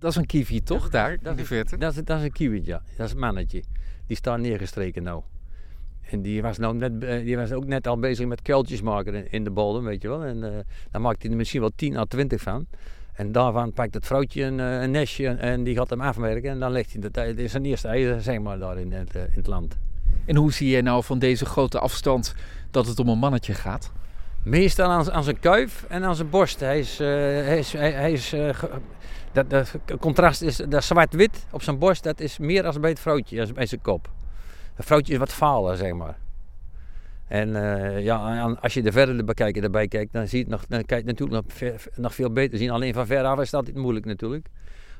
Dat is een kiwi, toch? Daar, dat in de is- verte. Dat is, dat is een kiwi, ja. Dat is een mannetje. Die staat neergestreken nou. En die was, nou net, eh, die was ook net al bezig met kuiltjes maken in, in de bodem, weet je wel. En eh daar maakt hij er misschien wel 10 à 20 van. En daarvan pakt het vrouwtje een, eh, een nestje en, en die gaat hem afwerken. En dan legt hij dat, dit is zijn eerste eieren, zeg maar, daar in het, in het land. En hoe zie je nou van deze grote afstand dat het om een mannetje gaat? Meestal aan, aan zijn kuif en aan zijn borst. Hij is, eh, hij is, hij, is eh, dat, dat contrast is dat zwart-wit op zijn borst. Dat is meer als bij het vrouwtje, als bij zijn kop. Het vrouwtje is wat valer, zeg maar. En eh, ja, als je de verder bekijken erbij kijkt, dan zie je het nog, dan kijk je natuurlijk nog, nog veel beter zien. Alleen van ver af is het altijd moeilijk natuurlijk.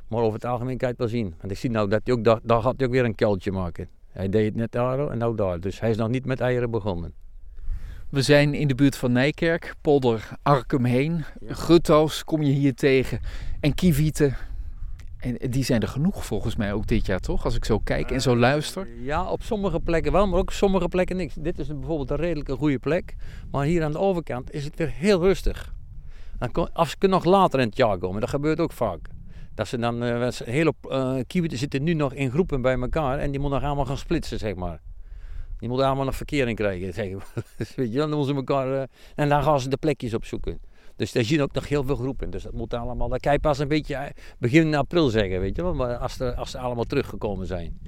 Maar over het algemeen kan je het wel zien. Want ik zie nou dat hij ook, daar gaat hij ook weer een kuiltje maken. Hij deed het net daar en nou daar. Dus hij is nog niet met eieren begonnen. We zijn in de buurt van Nijkerk, polder Arkum heen. Ja. Gutto's kom je hier tegen en kievieten. En die zijn er genoeg volgens mij ook dit jaar, toch? Als ik zo kijk en zo luister. Ja, op sommige plekken wel, maar ook op sommige plekken niks. Dit is een- bijvoorbeeld een redelijke goede plek. Maar hier aan de overkant is het weer heel rustig. Dan kon, als ze nog later in het jaar komen, dat gebeurt ook vaak. Dat ze dan, eh, een hele uh, zitten nu nog in groepen bij elkaar en die moeten nog allemaal gaan splitsen, zeg maar. Die moeten allemaal nog verkering krijgen, zeg maar. Dus weet je, dan moeten ze elkaar, eh, en dan gaan ze de plekjes opzoeken. Dus daar zie je ook nog heel veel groepen. Dus dat moet allemaal, dat kan je pas een beetje eh, begin april zeggen, weet je wel. Maar als, er, als ze allemaal teruggekomen zijn.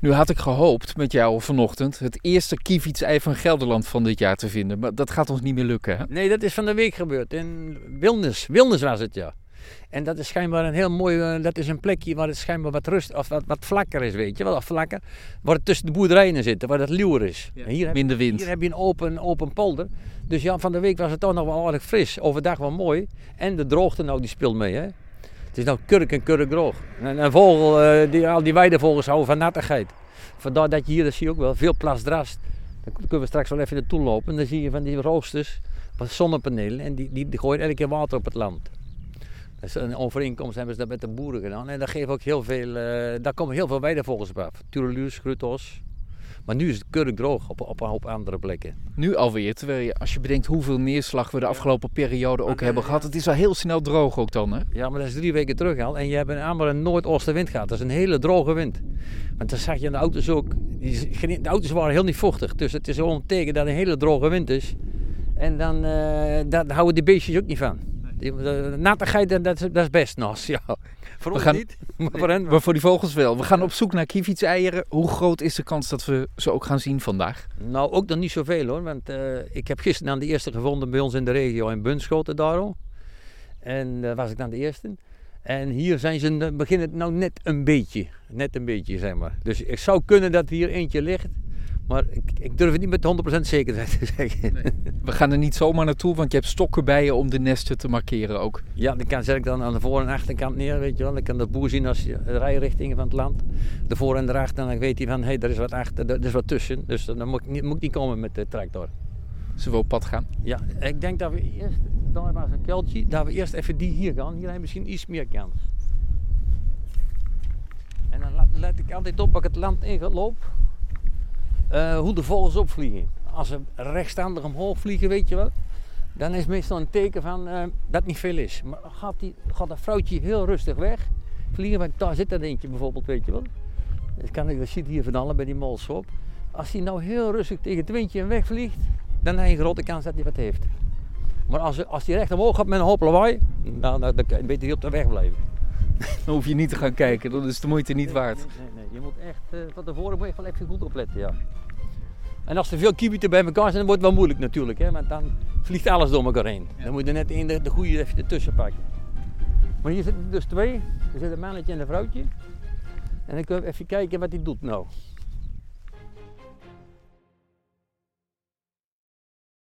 Nu had ik gehoopt met jou vanochtend het eerste kievietsei van Gelderland van dit jaar te vinden. Maar dat gaat ons niet meer lukken, hè? Nee, dat is van de week gebeurd. In Wilnis. Wilnis was het, ja. En dat is schijnbaar een heel mooi, eh, dat is een plekje waar het schijnbaar wat rust, of wat, wat vlakker is, weet je wel. Of vlakker, waar het tussen de boerderijen zit, waar het luwer is. Ja. En hier, heb, Minder wind. hier heb je een open, open polder. Dus ja, van de week was het toch nog wel aardig fris. Overdag wel mooi. En de droogte nou, die speelt mee, hè. Het is nou kurk en kurk droog. En een vogel, eh, die, al die weidevogels houden van nattigheid. Vandaar dat je hier, dat zie je ook wel, veel plasdrast. Dan kunnen we straks wel even naartoe lopen. Dan zie je van die roosters, van zonnepanelen. En die, die, die gooien elke keer water op het land. Een overeenkomst hebben ze dat met de boeren gedaan. En dat geeft ook heel veel, eh, daar komen heel veel weidevogels op af. Tureluurs, grutos. Maar nu is het kurk droog op, op een hoop andere plekken. Nu alweer, terwijl je, als je bedenkt hoeveel neerslag we de afgelopen periode ook Maar, hebben gehad. Het is al heel snel droog ook dan, hè? Ja, maar dat is drie weken terug al. En je hebt een amper een noordoostenwind gehad. Dat is een hele droge wind. Want dan zag je aan de auto's ook. die- De auto's waren heel niet vochtig. Dus het is gewoon een teken dat een hele droge wind is. En dan eh, daar houden die beestjes ook niet van. Die, de nattigheid, dat, dat is- dat is best nas. Ja. Voor ons gaan- niet, maar voor hen. Maar voor die vogels wel. We gaan op zoek naar kievietseieren. Hoe groot is de kans dat we ze ook gaan zien vandaag? Nou, ook nog niet zoveel hoor. Want eh, ik heb gisteren dan de eerste gevonden bij ons in de regio in Bunschoten daarom. En daar was ik dan de eerste. En hier zijn ze, eh, beginnen het nou net een beetje. Net een beetje, zeg maar. Dus het zou kunnen dat hier eentje ligt. Maar ik, ik durf het niet met 100% zekerheid te zeggen. We gaan er niet zomaar naartoe, want je hebt stokken bij je om de nesten te markeren ook. Ja, dan kan, zet ik dan aan de voor- en achterkant neer, weet je wel. Dan kan de boer zien als je de rijrichtingen van het land. De voor- en de achter. Dan weet hij van, hé, hey, er is wat achter, er is wat tussen. Dus dan moet ik niet, moet ik niet komen met de tractor. Zullen we op pad gaan? Ja, ik denk dat we eerst, daar was een kuiltje, dat we eerst even die hier gaan. Hier hebben we misschien iets meer kans. En dan let, let ik altijd op als ik het land in loop, eh, hoe de vogels opvliegen. Als ze rechtstandig omhoog vliegen, weet je wel, dan is meestal een teken van eh, dat niet veel is. Maar gaat, die, gaat dat vrouwtje heel rustig weg vliegen, want daar zit er eentje bijvoorbeeld, weet je wel. Dat, kan ik, dat zit hier van allen bij die molsop. Als hij nou heel rustig tegen het windje wegvliegt, dan heb je een grote kans dat hij wat heeft. Maar als, als hij recht omhoog gaat met een hoop lawaai, dan, dan, dan je beter niet op de weg blijven. Dan hoef je niet te gaan kijken, dan is de moeite niet waard. Nee, nee. Je moet echt, eh, van tevoren moet je wel even goed opletten, ja. En als er veel kiewieten bij elkaar zijn, dan wordt het wel moeilijk natuurlijk, hè. Want dan vliegt alles door elkaar heen. Dan moet je net in de, de goede even ertussen pakken. Maar hier zitten dus twee. Er zit een mannetje en een vrouwtje. En dan kunnen we even kijken wat hij doet nou.